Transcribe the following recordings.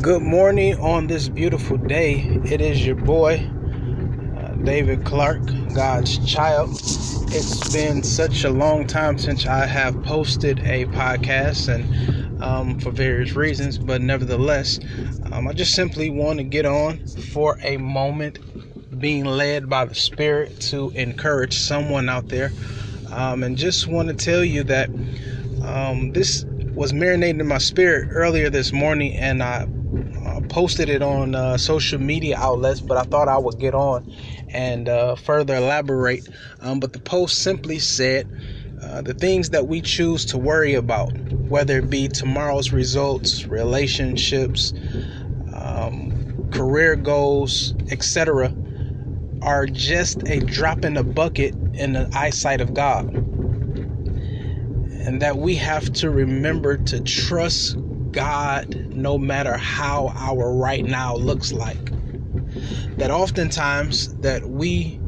Good morning on this beautiful day. It is your boy, uh, David Clark, God's child. It's been such a long time since I have posted a podcast, and um, for various reasons, but nevertheless, um, I just simply want to get on for a moment, being led by the Spirit to encourage someone out there, um, and just want to tell you that um, this was marinating in my spirit earlier this morning, and I posted it on uh, social media outlets, but I thought I would get on and uh, further elaborate. Um, but the post simply said uh, the things that we choose to worry about, whether it be tomorrow's results, relationships, um, career goals, etc., are just a drop in the bucket in the eyesight of God and that we have to remember to trust God no matter how our right now looks like. That oftentimes that we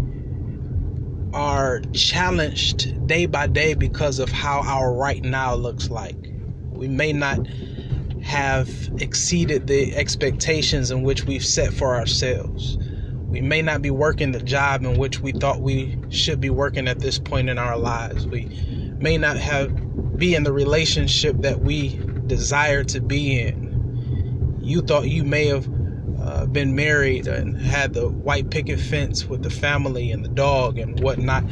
are challenged day by day because of how our right now looks like. We may not have exceeded the expectations in which we've set for ourselves. We may not be working the job in which we thought we should be working at this point in our lives. We may not have be in the relationship that we desire to be in. You thought you may have uh, been married and had the white picket fence with the family and the dog and whatnot,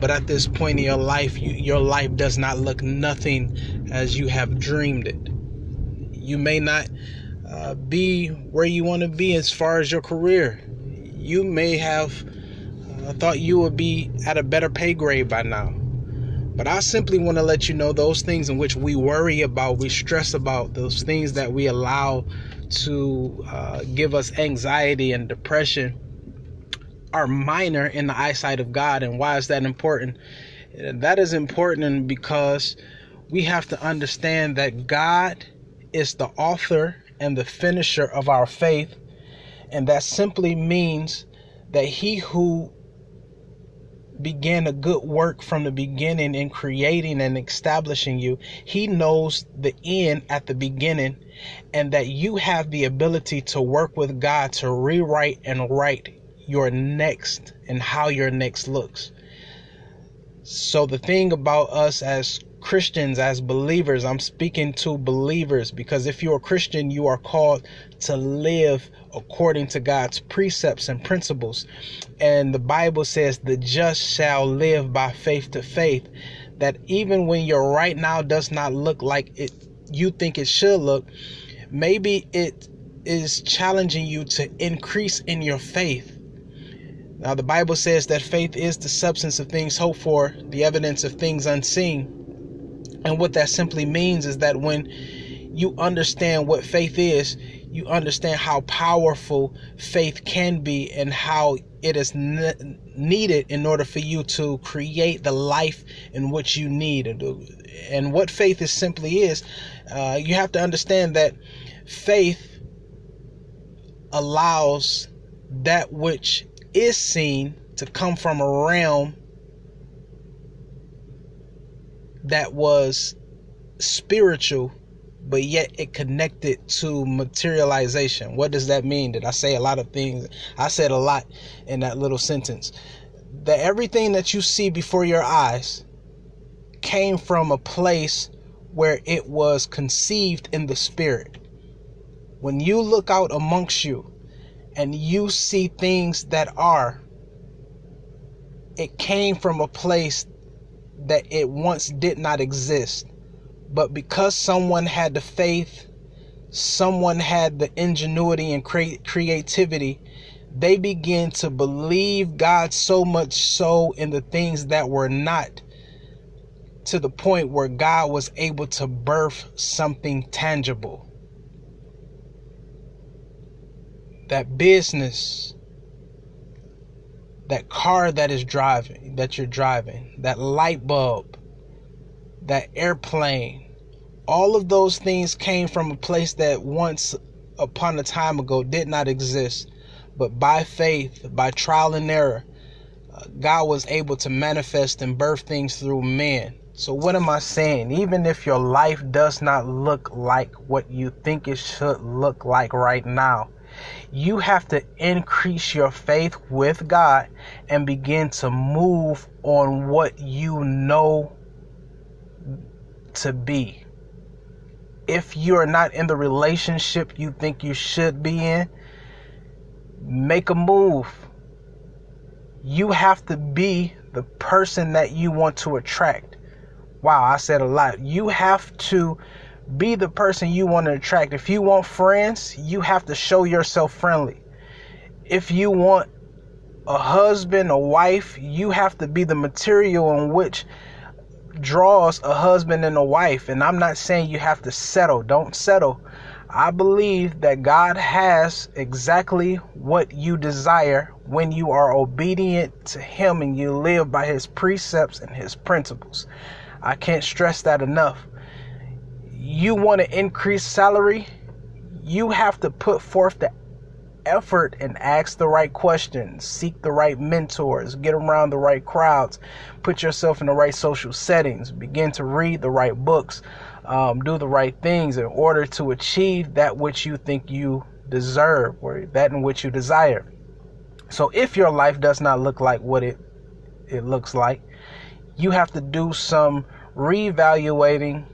but at this point in your life, you, your life does not look nothing as you have dreamed it. You may not uh, be where you want to be as far as your career. You may have uh, thought you would be at a better pay grade by now but I simply want to let you know those things in which we worry about, we stress about, those things that we allow to uh, give us anxiety and depression are minor in the eyesight of God. And why is that important? That is important because we have to understand that God is the author and the finisher of our faith. And that simply means that he who began a good work from the beginning in creating and establishing you. He knows the end at the beginning, and that you have the ability to work with God to rewrite and write your next and how your next looks. So, the thing about us as Christians, as believers, I'm speaking to believers because if you're a Christian, you are called to live according to God's precepts and principles. And the Bible says, the just shall live by faith to faith. That even when your right now does not look like it, you think it should look, maybe it is challenging you to increase in your faith. Now, the Bible says that faith is the substance of things hoped for, the evidence of things unseen. And what that simply means is that when you understand what faith is, you understand how powerful faith can be and how it is ne- needed in order for you to create the life in which you need. And what faith is simply is, uh, you have to understand that faith allows that which is seen to come from a realm that was spiritual but yet it connected to materialization. What does that mean? Did I say a lot of things? I said a lot in that little sentence. That everything that you see before your eyes came from a place where it was conceived in the spirit. When you look out amongst you and you see things that are, it came from a place that it once did not exist but because someone had the faith, someone had the ingenuity and cre- creativity, they began to believe God so much so in the things that were not to the point where God was able to birth something tangible. That business, that car that is driving, that you're driving, that light bulb, that airplane, all of those things came from a place that once upon a time ago did not exist. But by faith, by trial and error, uh, God was able to manifest and birth things through men So, what am I saying? Even if your life does not look like what you think it should look like right now, you have to increase your faith with God and begin to move on what you know to be. If you're not in the relationship you think you should be in, make a move. You have to be the person that you want to attract. Wow, I said a lot. You have to be the person you want to attract. If you want friends, you have to show yourself friendly. If you want a husband, a wife, you have to be the material in which draws a husband and a wife. And I'm not saying you have to settle. Don't settle. I believe that God has exactly what you desire when you are obedient to Him and you live by His precepts and His principles. I can't stress that enough you want to increase salary, you have to put forth the effort and ask the right questions, seek the right mentors, get around the right crowds, put yourself in the right social settings, begin to read the right books, um, do the right things in order to achieve that which you think you deserve or that in which you desire. So if your life does not look like what it it looks like, you have to do some reevaluating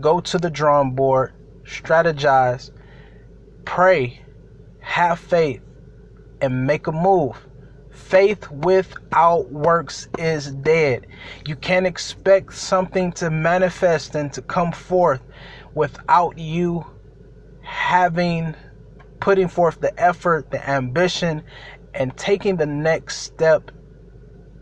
go to the drawing board, strategize, pray, have faith, and make a move. Faith without works is dead. You can't expect something to manifest and to come forth without you having putting forth the effort, the ambition, and taking the next step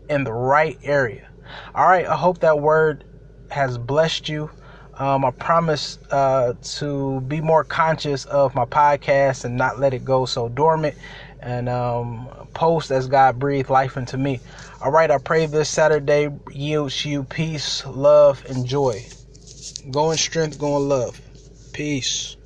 in the right area. All right, I hope that word has blessed you. Um, I promise uh, to be more conscious of my podcast and not let it go so dormant and um, post as God breathed life into me. All right, I pray this Saturday yields you peace, love, and joy. Go in strength, go in love. Peace.